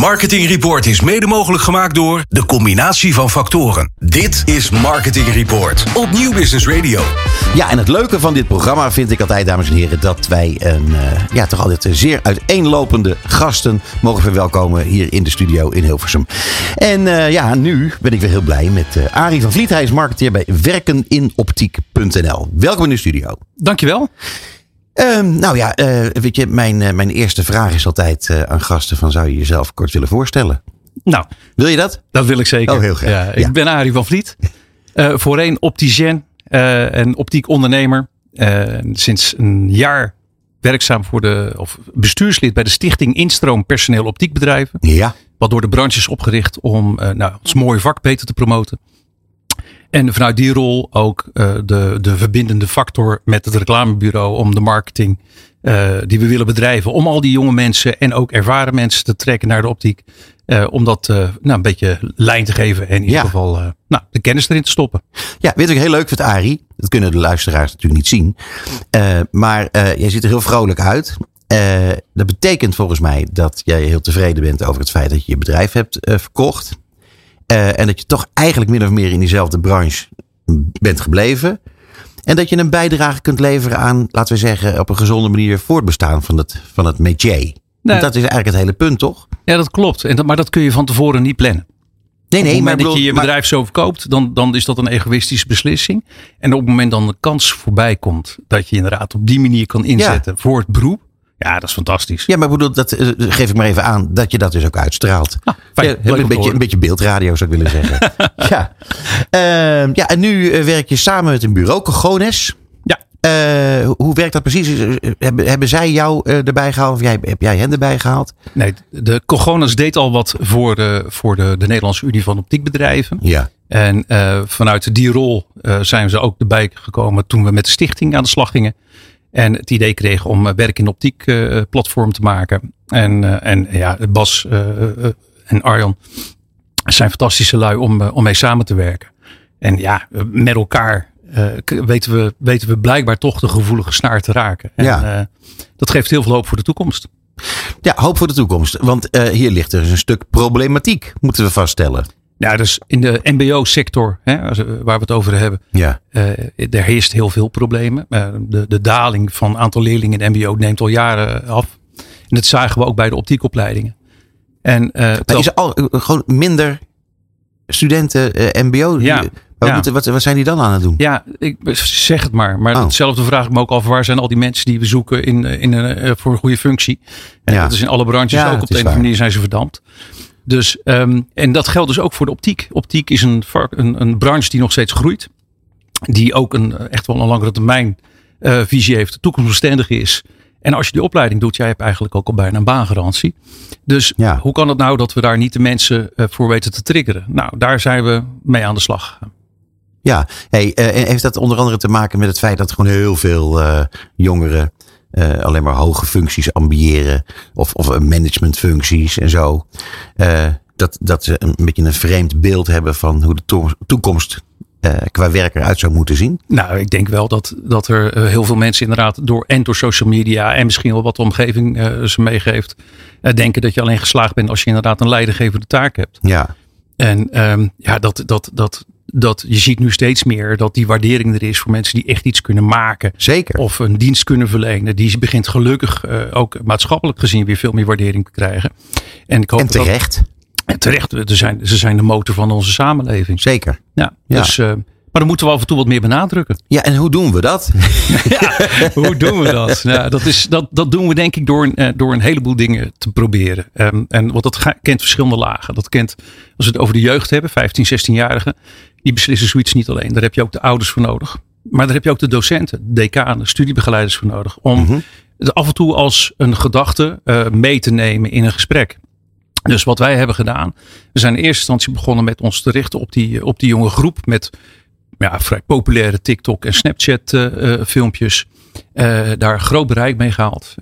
Marketing Report is mede mogelijk gemaakt door de combinatie van factoren. Dit is Marketing Report op Nieuw Business Radio. Ja, en het leuke van dit programma vind ik altijd, dames en heren, dat wij een, uh, ja, toch altijd zeer uiteenlopende gasten mogen verwelkomen hier in de studio in Hilversum. En uh, ja, nu ben ik weer heel blij met uh, Arie van Vliet. Hij is marketeer bij werkeninoptiek.nl. Welkom in de studio. Dankjewel. Um, nou ja, uh, weet je, mijn, uh, mijn eerste vraag is altijd uh, aan gasten van zou je jezelf kort willen voorstellen? Nou. Wil je dat? Dat wil ik zeker. Oh, heel graag. Ja, ik ja. ben Arie van Vliet. voorheen opticien en optiek ondernemer. sinds een jaar werkzaam voor de, of bestuurslid bij de stichting Instroom Personeel Optiekbedrijven. Ja. Wat door de branche is opgericht om nou, ons mooie vak beter te promoten. En vanuit die rol ook uh, de, de verbindende factor met het reclamebureau om de marketing uh, die we willen bedrijven. Om al die jonge mensen en ook ervaren mensen te trekken naar de optiek. Uh, om dat nou, een beetje lijn te geven en in ieder geval nou, de kennis erin te stoppen. Ja, weet ik heel leuk vindt Arie. Dat kunnen de luisteraars natuurlijk niet zien. maar jij ziet er heel vrolijk uit. dat betekent volgens mij dat jij heel tevreden bent over het feit dat je je bedrijf hebt verkocht. Uh, en dat je toch eigenlijk min of meer in diezelfde branche bent gebleven. En dat je een bijdrage kunt leveren aan, laten we zeggen, op een gezonde manier voortbestaan van het, van het métier. Nee. Dat is eigenlijk het hele punt, toch? Ja, dat klopt. En dat, maar dat kun je van tevoren niet plannen. Nee, nee, op het moment maar dat je je bedrijf zo verkoopt, dan, dan is dat een egoïstische beslissing. En op het moment dan de kans voorbij komt dat je inderdaad op die manier kan inzetten ja. voor het beroep. Ja, dat is fantastisch. Ja, maar ik bedoel, dat geef ik maar even aan dat je dat dus ook uitstraalt. Ah, fijn, ja, een, beetje, een beetje beeldradio zou ik willen zeggen. ja. Uh, ja, en nu uh, werk je samen met een bureau, Cogones. Ja. Uh, hoe werkt dat precies? Hebben, hebben zij jou erbij gehaald of jij, heb jij hen erbij gehaald? Nee, de Cogones deed al wat voor de, voor de, de Nederlandse Unie van Optiekbedrijven. Ja. En vanuit die rol zijn ze ook erbij gekomen toen we met de stichting aan de slag gingen. En het idee kreeg om werk in optiek uh, platform te maken. En, en ja, Bas en Arjan zijn fantastische lui om, om mee samen te werken. En ja, met elkaar weten, we, weten we blijkbaar toch de gevoelige snaar te raken. En ja. dat geeft heel veel hoop voor de toekomst. Ja, hoop voor de toekomst. Want hier ligt er een stuk problematiek, moeten we vaststellen. Ja, dus in de MBO-sector, waar we het over hebben, ja. uh, er heerst heel veel problemen. Uh, de, de daling van aantal leerlingen in MBO neemt al jaren af. En dat zagen we ook bij de optiekopleidingen. En, uh, maar is er al gewoon minder studenten MBO? Ja. Moeten, wat, wat, zijn die dan aan het doen? Ja, ik zeg het maar. Maar oh. hetzelfde vraag ik me ook af. Waar zijn al die mensen die we zoeken in, in een, voor een goede functie? En ja. dat is in alle branches ja, ook. Op de andere manier zijn ze verdampt. Dus, um, en dat geldt dus ook voor de optiek. Optiek is een, een, een branche die nog steeds groeit. Die ook een, echt wel een langere termijn uh, visie heeft. Toekomstbestendig is. En als je die opleiding doet, jij hebt eigenlijk ook al bijna een baangarantie. Dus ja. hoe kan het nou dat we daar niet de mensen uh, voor weten te triggeren? Nou, daar zijn we mee aan de slag. Ja, hey, heeft dat onder andere te maken met het feit dat gewoon heel veel jongeren uh, alleen maar hoge functies ambiëren. Of, of managementfuncties en zo. Uh, dat, dat ze een beetje een vreemd beeld hebben van hoe de toekomst uh, qua werk eruit zou moeten zien? Nou, ik denk wel dat, dat er uh, heel veel mensen inderdaad door en door social media en misschien wel wat de omgeving uh, ze meegeeft, denken dat je alleen geslaagd bent als je inderdaad een leidinggevende taak hebt. Ja. En um, ja, dat, dat, dat, dat je ziet nu steeds meer dat die waardering er is voor mensen die echt iets kunnen maken. Zeker. Of een dienst kunnen verlenen. Die begint gelukkig uh, ook maatschappelijk gezien weer veel meer waardering te krijgen. En, ik hoop en terecht. Dat, en terecht. Ze zijn, ze zijn de motor van onze samenleving. Zeker. Ja, ja. Dus, uh, maar dan moeten we af en toe wat meer benadrukken. Ja, en hoe doen we dat? ja, hoe doen we dat? Nou, dat, is, dat, dat doen we denk ik door, uh, door een heleboel dingen te proberen. Um, en want dat kent verschillende lagen. Dat kent, als we het over de jeugd hebben, 15, 16-jarigen. Die beslissen zoiets niet alleen. Daar heb je ook de ouders voor nodig. Maar daar heb je ook de docenten, de decanen, studiebegeleiders voor nodig. Om Mhm. mm -hmm. af en toe als een gedachte uh, mee te nemen in een gesprek. Dus wat wij hebben gedaan. We zijn in eerste instantie begonnen met ons te richten op die, op die jonge groep. Met ja, vrij populaire TikTok en Snapchat uh, filmpjes. Uh, daar groot bereik mee gehaald.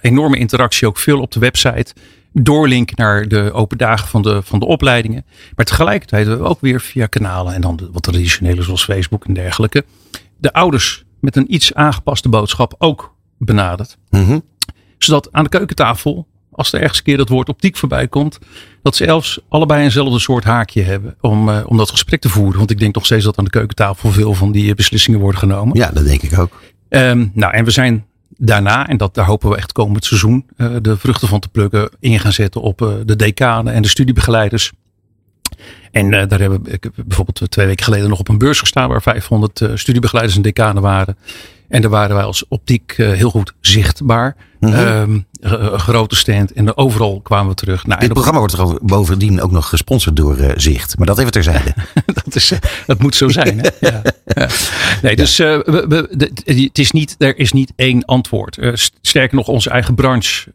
Enorme interactie ook veel op de website. Doorlink naar de open dagen van de, van de opleidingen. Maar tegelijkertijd hebben we ook weer via kanalen en dan de, wat traditionele zoals Facebook en dergelijke. De ouders met een iets aangepaste boodschap ook benaderd. Mm -hmm. Zodat aan de keukentafel als er ergens een keer dat woord optiek voorbij komt, dat ze zelfs allebei eenzelfde soort haakje hebben om, uh, om dat gesprek te voeren. Want ik denk nog steeds dat aan de keukentafel veel van die beslissingen worden genomen. Ja, dat denk ik ook. Um, nou, en we zijn daarna, en dat, daar hopen we echt komend seizoen uh, de vruchten van te plukken, in gaan zetten op uh, de decanen en de studiebegeleiders. En uh, daar hebben we bijvoorbeeld twee weken geleden nog op een beurs gestaan waar 500 studiebegeleiders en decanen waren. En daar waren wij als optiek heel goed zichtbaar. Mm -hmm. um, grote stand en overal kwamen we terug. Nou, Dit programma wordt bovendien ook nog gesponsord door uh, Zicht. Maar dat even terzijde. dat, is, dat moet zo zijn. Hè? ja. ja. Nee, dus uh, we, we, de, het is niet, er is niet één antwoord. Uh, sterker nog, onze eigen branche,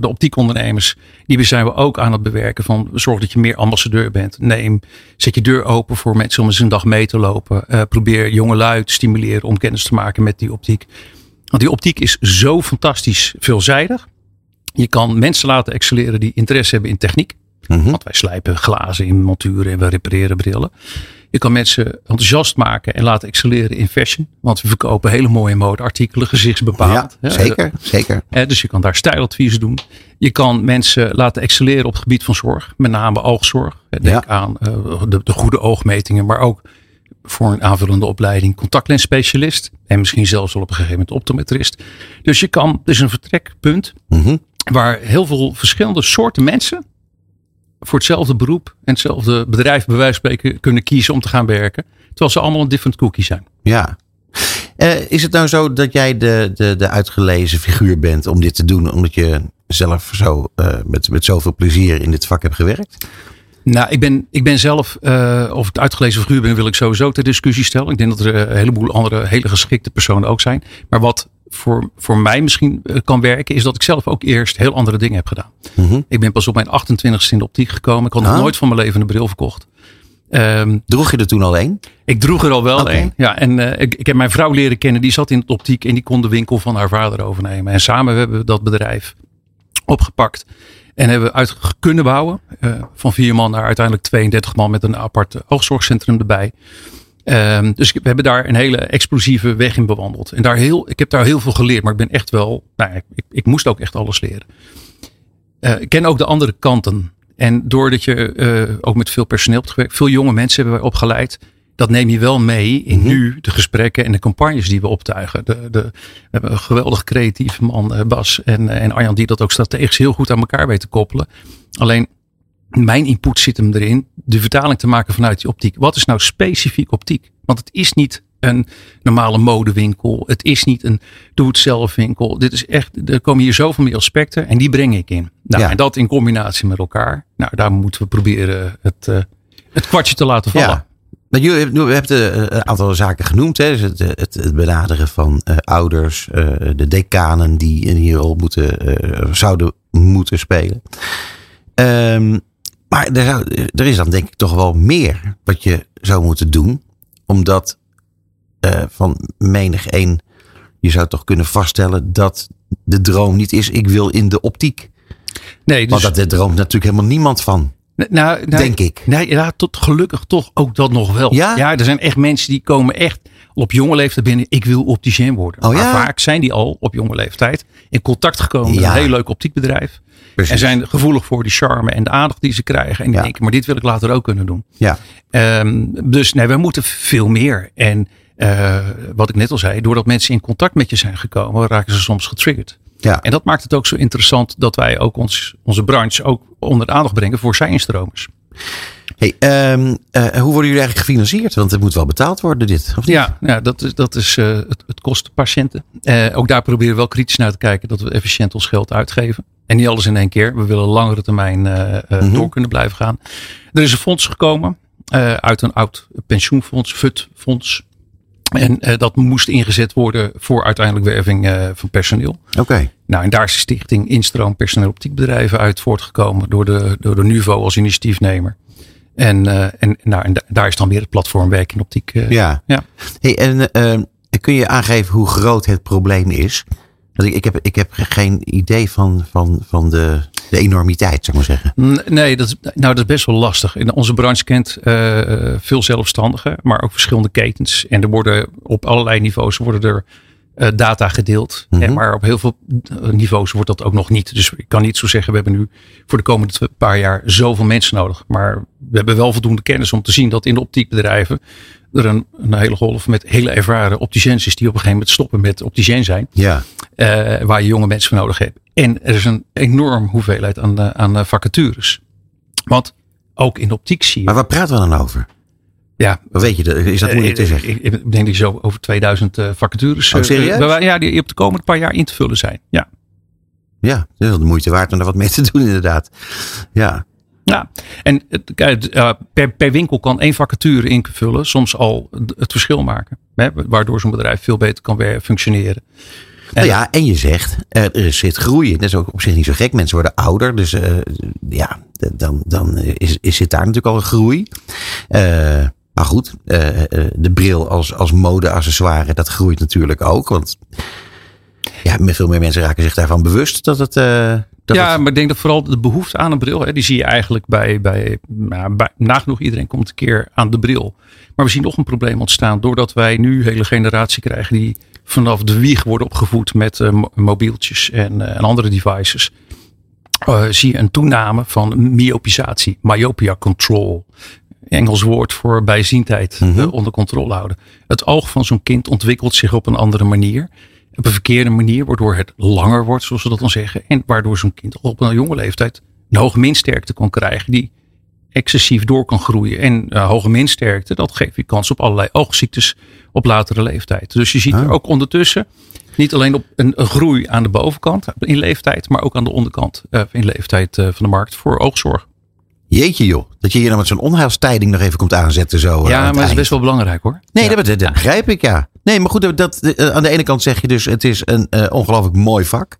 de optiekondernemers, die zijn we ook aan het bewerken. Van zorg dat je meer ambassadeur bent. Neem, zet je deur open voor mensen om eens een dag mee te lopen. probeer jonge lui te stimuleren om kennis te maken met die optiek. Want die optiek is zo fantastisch veelzijdig. Je kan mensen laten excelleren die interesse hebben in techniek. Mm -hmm. Want wij slijpen glazen in monturen en we repareren brillen. Je kan mensen enthousiast maken en laten excelleren in fashion. Want we verkopen hele mooie modeartikelen, gezichtsbepaald. Ja, zeker, zeker. Dus je kan daar stijladvies doen. Je kan mensen laten excelleren op het gebied van zorg. Met name oogzorg. Denk ja. aan uh, de, de goede oogmetingen, maar ook voor een aanvullende opleiding contactlensspecialist. En misschien zelfs wel op een gegeven moment optometrist. Dus je kan, is een vertrekpunt mm -hmm. waar heel veel verschillende soorten mensen voor hetzelfde beroep en hetzelfde bedrijf bij wijze van spreken kunnen kiezen om te gaan werken. Terwijl ze allemaal een different cookie zijn. Ja. Uh, is het nou zo dat jij de, de, de uitgelezen figuur bent om dit te doen, omdat je zelf zo uh, met, met zoveel plezier in dit vak hebt gewerkt? Nou, ik ben, ik ben zelf, uh, of het uitgelezen figuur ben, wil ik sowieso ter discussie stellen. Ik denk dat er een heleboel andere hele geschikte personen ook zijn. Maar wat voor, voor mij misschien kan werken, is dat ik zelf ook eerst heel andere dingen heb gedaan. Mm -hmm. Ik ben pas op mijn 28ste in de optiek gekomen. Ik had nog ah. nooit van mijn leven een bril verkocht. Um, droeg je er toen al een? Ik droeg er al wel okay. een. Ja, en uh, ik, ik, heb mijn vrouw leren kennen. Die zat in de optiek en die kon de winkel van haar vader overnemen. En samen hebben we dat bedrijf opgepakt. En hebben we uit kunnen bouwen. Uh, van vier man naar uiteindelijk 32 man met een apart oogzorgcentrum erbij. Um, dus we hebben daar een hele explosieve weg in bewandeld. En daar heel, ik heb daar heel veel geleerd. Maar ik ben echt wel, nou, ik, ik moest ook echt alles leren. Uh, ik ken ook de andere kanten. En doordat je uh, ook met veel personeel hebt gewerkt, veel jonge mensen hebben wij opgeleid dat neem je wel mee in mm-hmm. nu de gesprekken en de campagnes die we optuigen. De, de, we hebben een geweldig creatief man, Bas en, en Arjan, die dat ook strategisch heel goed aan elkaar weten koppelen. Alleen mijn input zit hem erin, de vertaling te maken vanuit die optiek. Wat is nou specifiek optiek? Want het is niet een normale modewinkel. Het is niet een doe-het-zelf winkel. Dit is echt, er komen hier zoveel meer aspecten en die breng ik in. Nou, ja. En dat in combinatie met elkaar. Nou, daar moeten we proberen het, uh, het kwartje te laten vallen. Ja. Nou, je hebt, je hebt een aantal zaken genoemd. Hè? Dus het, het, het benaderen van uh, ouders, uh, de decanen die die rol moeten, zouden moeten spelen. Um, maar er, zou, er, is dan denk ik toch wel meer wat je zou moeten doen. Omdat van menig één, je zou toch kunnen vaststellen dat de droom niet is, ik wil in de optiek. Nee, dus... Want dat, droomt natuurlijk helemaal niemand van. Nou, nou, Denk ik. Nee, ja, tot gelukkig toch ook dat nog wel. Ja? ja, er zijn echt mensen die komen echt op jonge leeftijd binnen. Ik wil opticien worden. Oh, ja? Maar vaak zijn die al op jonge leeftijd in contact gekomen ja. met een heel leuk optiekbedrijf. Precies. En zijn gevoelig voor die charme en de aandacht die ze krijgen. En die ja. denken, maar dit wil ik later ook kunnen doen. Ja. Um, dus nee, we moeten veel meer. En uh, wat ik net al zei, doordat mensen in contact met je zijn gekomen, raken ze soms getriggerd. Ja. En dat maakt het ook zo interessant dat wij ook ons, onze branche ook onder de aandacht brengen voor zijinstromers. Hey, um, uh, hoe worden jullie eigenlijk gefinancierd? Want het moet wel betaald worden, dit. Of niet? Ja, ja, dat is, dat is uh, het, het kost patiënten. Uh, ook daar proberen we wel kritisch naar te kijken dat we efficiënt ons geld uitgeven. En niet alles in één keer. We willen langere termijn mm -hmm. door kunnen blijven gaan. Er is een fonds gekomen uit een oud pensioenfonds, FUT-fonds. En uh, dat moest ingezet worden voor uiteindelijk werving uh, van personeel. Oké. Okay. Nou, en daar is de stichting Instroom Personeel Optiekbedrijven uit voortgekomen door de, door de NUVO als initiatiefnemer. En, uh, en, nou, en daar is dan weer het platform Werk in Optiek. ja. ja. Hey, en kun je aangeven hoe groot het probleem is? Want ik, ik, heb, ik heb geen idee van, van, van de, de enormiteit, zou ik maar zeggen. Nee, dat is, nou, dat is best wel lastig. In onze branche kent veel zelfstandigen, maar ook verschillende ketens. En er worden op allerlei niveaus worden er data gedeeld. En maar op heel veel uh, niveaus wordt dat ook nog niet. Dus ik kan niet zo zeggen, we hebben nu voor de komende paar jaar zoveel mensen nodig. Maar we hebben wel voldoende kennis om te zien dat in de optiekbedrijven er een, een hele golf met hele ervaren opticiens is die op een gegeven moment stoppen met opticien zijn. Ja. Uh, waar je jonge mensen voor nodig hebt. En er is een enorm hoeveelheid aan, aan vacatures. Want ook in de optiek zie je. Maar waar praten we dan over? Ja, weet je, is dat moeilijk te zeggen? Ik, ik denk dat je zo over 2000 uh, vacatures. Oh, serieus? Uh, ja, die op de komende paar jaar in te vullen zijn. Ja. Ja, dat is wel de moeite waard om daar wat mee te doen, inderdaad. Ja. Ja, en uh, per, per winkel kan één vacature invullen, soms al het verschil maken. Hè, waardoor zo'n bedrijf veel beter kan weer functioneren. Nou ja, en je zegt, er zit groei in. Dat is ook op zich niet zo gek. Mensen worden ouder. Dus uh, ja, dan, dan is, is zit daar natuurlijk al een groei. Uh, maar goed, uh, de bril als, als mode-accessoire, dat groeit natuurlijk ook. Want ja, veel meer mensen raken zich daarvan bewust dat het. Uh, dat ja, het... maar ik denk dat vooral de behoefte aan een bril, hè, die zie je eigenlijk bij, bij, nou, bij nagenoeg iedereen komt een keer aan de bril. Maar we zien nog een probleem ontstaan doordat wij nu een hele generatie krijgen die vanaf de wieg worden opgevoed met uh, mobieltjes en, uh, en andere devices. Uh, zie je een toename van myopisatie, myopia control. Engels woord voor bijziendheid Mhm. uh, onder controle houden. Het oog van zo'n kind ontwikkelt zich op een andere manier. Op een verkeerde manier, waardoor het langer wordt, zoals we dat dan zeggen. En waardoor zo'n kind op een jonge leeftijd een hoge minsterkte kan krijgen. Die excessief door kan groeien. En uh, hoge minsterkte, dat geeft je kans op allerlei oogziektes op latere leeftijd. Dus je ziet Ah. er ook ondertussen niet alleen op een, een, groei aan de bovenkant in leeftijd, maar ook aan de onderkant uh, in leeftijd uh, van de markt voor oogzorg. Jeetje joh, dat je hier nou met zo'n onheilstijding nog even komt aanzetten zo. uh, Ja, maar dat is best wel belangrijk hoor. Nee, ja. dat, dat, dat begrijp ik ja. Nee, maar goed, dat, uh, aan de ene kant zeg je dus het is een uh, ongelooflijk mooi vak.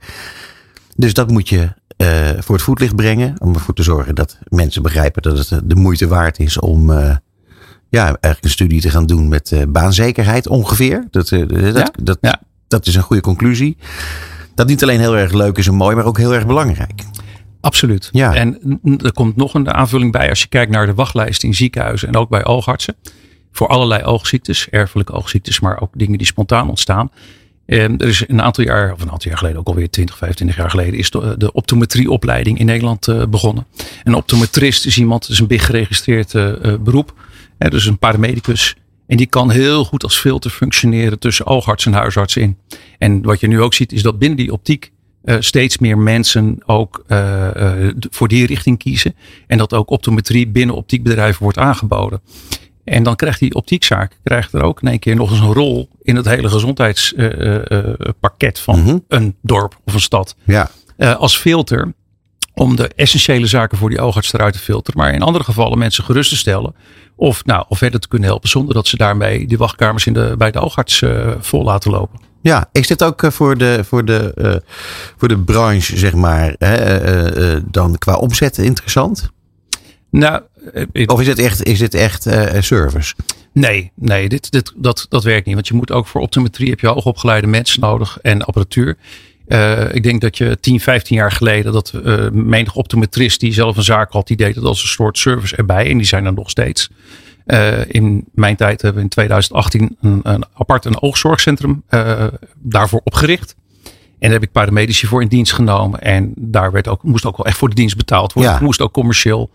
Dus dat moet je uh, voor het voetlicht brengen. Om ervoor te zorgen dat mensen begrijpen dat het de moeite waard is om ja, eigenlijk een studie te gaan doen met baanzekerheid ongeveer. Dat, dat, ja? dat, ja. dat is een goede conclusie. Dat niet alleen heel erg leuk is en mooi, maar ook heel erg belangrijk. Absoluut. Ja. En er komt nog een aanvulling bij als je kijkt naar de wachtlijst in ziekenhuizen en ook bij oogartsen. Voor allerlei oogziektes, erfelijke oogziektes, maar ook dingen die spontaan ontstaan. En er is een aantal jaar, of een aantal jaar geleden, ook alweer 20, 25 jaar geleden, is de, de optometrieopleiding in Nederland uh, begonnen. Een optometrist is iemand, dat is een big geregistreerd uh, beroep. Hè, dus een paramedicus. En die kan heel goed als filter functioneren tussen oogarts en huisarts in. En wat je nu ook ziet, is dat binnen die optiek uh, steeds meer mensen ook uh, voor die richting kiezen. En dat ook optometrie binnen optiekbedrijven wordt aangeboden. En dan krijgt die optiekzaak krijgt er ook in één keer nog eens een rol in het hele gezondheidspakket van Mhm. een dorp of een stad. Ja. Als filter om de essentiële zaken voor die oogarts eruit te filteren. Maar in andere gevallen mensen gerust te stellen. Of, nou, of verder te kunnen helpen zonder dat ze daarmee die wachtkamers in de, bij de oogarts vol laten lopen. Ja, is dit ook voor de, voor de, uh, voor de branche, zeg maar, uh, dan qua omzet interessant? Nou, it, of is het echt, is dit echt service? Nee, nee dit, dit, dat, dat werkt niet. Want je moet ook voor optometrie heb je hoogopgeleide mensen nodig en apparatuur. Uh, ik denk dat je 10, 15 jaar geleden dat uh, menig optometrist die zelf een zaak had, die deed het als een soort service erbij. En die zijn er nog steeds. Uh, in mijn tijd hebben we in 2018 een, een apart een oogzorgcentrum daarvoor opgericht. En daar heb ik paramedici voor in dienst genomen. En daar werd ook, moest ook wel echt voor de dienst betaald worden. Ja. Het moest ook commercieel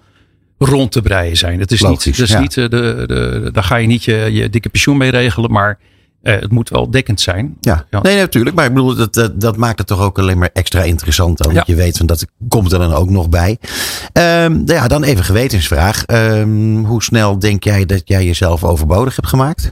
rond te breien zijn. Het is Logisch, niet, dat is ja. niet de, de, de, daar ga je niet je, je dikke pensioen mee regelen. Maar uh, het moet wel dekkend zijn. Ja, ja. nee, natuurlijk. Maar ik bedoel, dat, dat, dat, maakt het toch ook alleen maar extra interessant. Dan, ja. Dat je weet van dat komt er dan ook nog bij. Um, ja, dan even gewetensvraag. Um, hoe snel denk jij dat jij jezelf overbodig hebt gemaakt?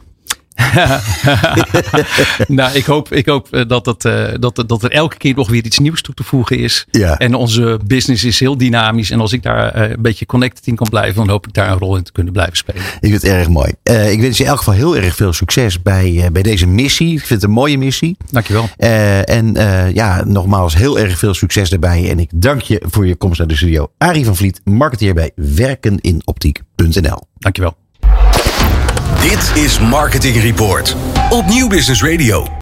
nou, ik hoop, ik hoop dat, het, uh, dat, dat er elke keer nog weer iets nieuws toe te voegen is. Ja. En onze business is heel dynamisch. En als ik daar uh, een beetje connected in kan blijven, dan hoop ik daar een rol in te kunnen blijven spelen. Ik vind het erg mooi. Uh, ik wens je in elk geval heel erg veel succes bij, bij deze missie. Ik vind het een mooie missie. Dankjewel. en ja, nogmaals heel erg veel succes daarbij. En ik dank je voor je komst naar de studio. Arie van Vliet, marketeer bij werkeninoptiek.nl. Dankjewel. Dit is Marketing Report op Nieuw Business Radio.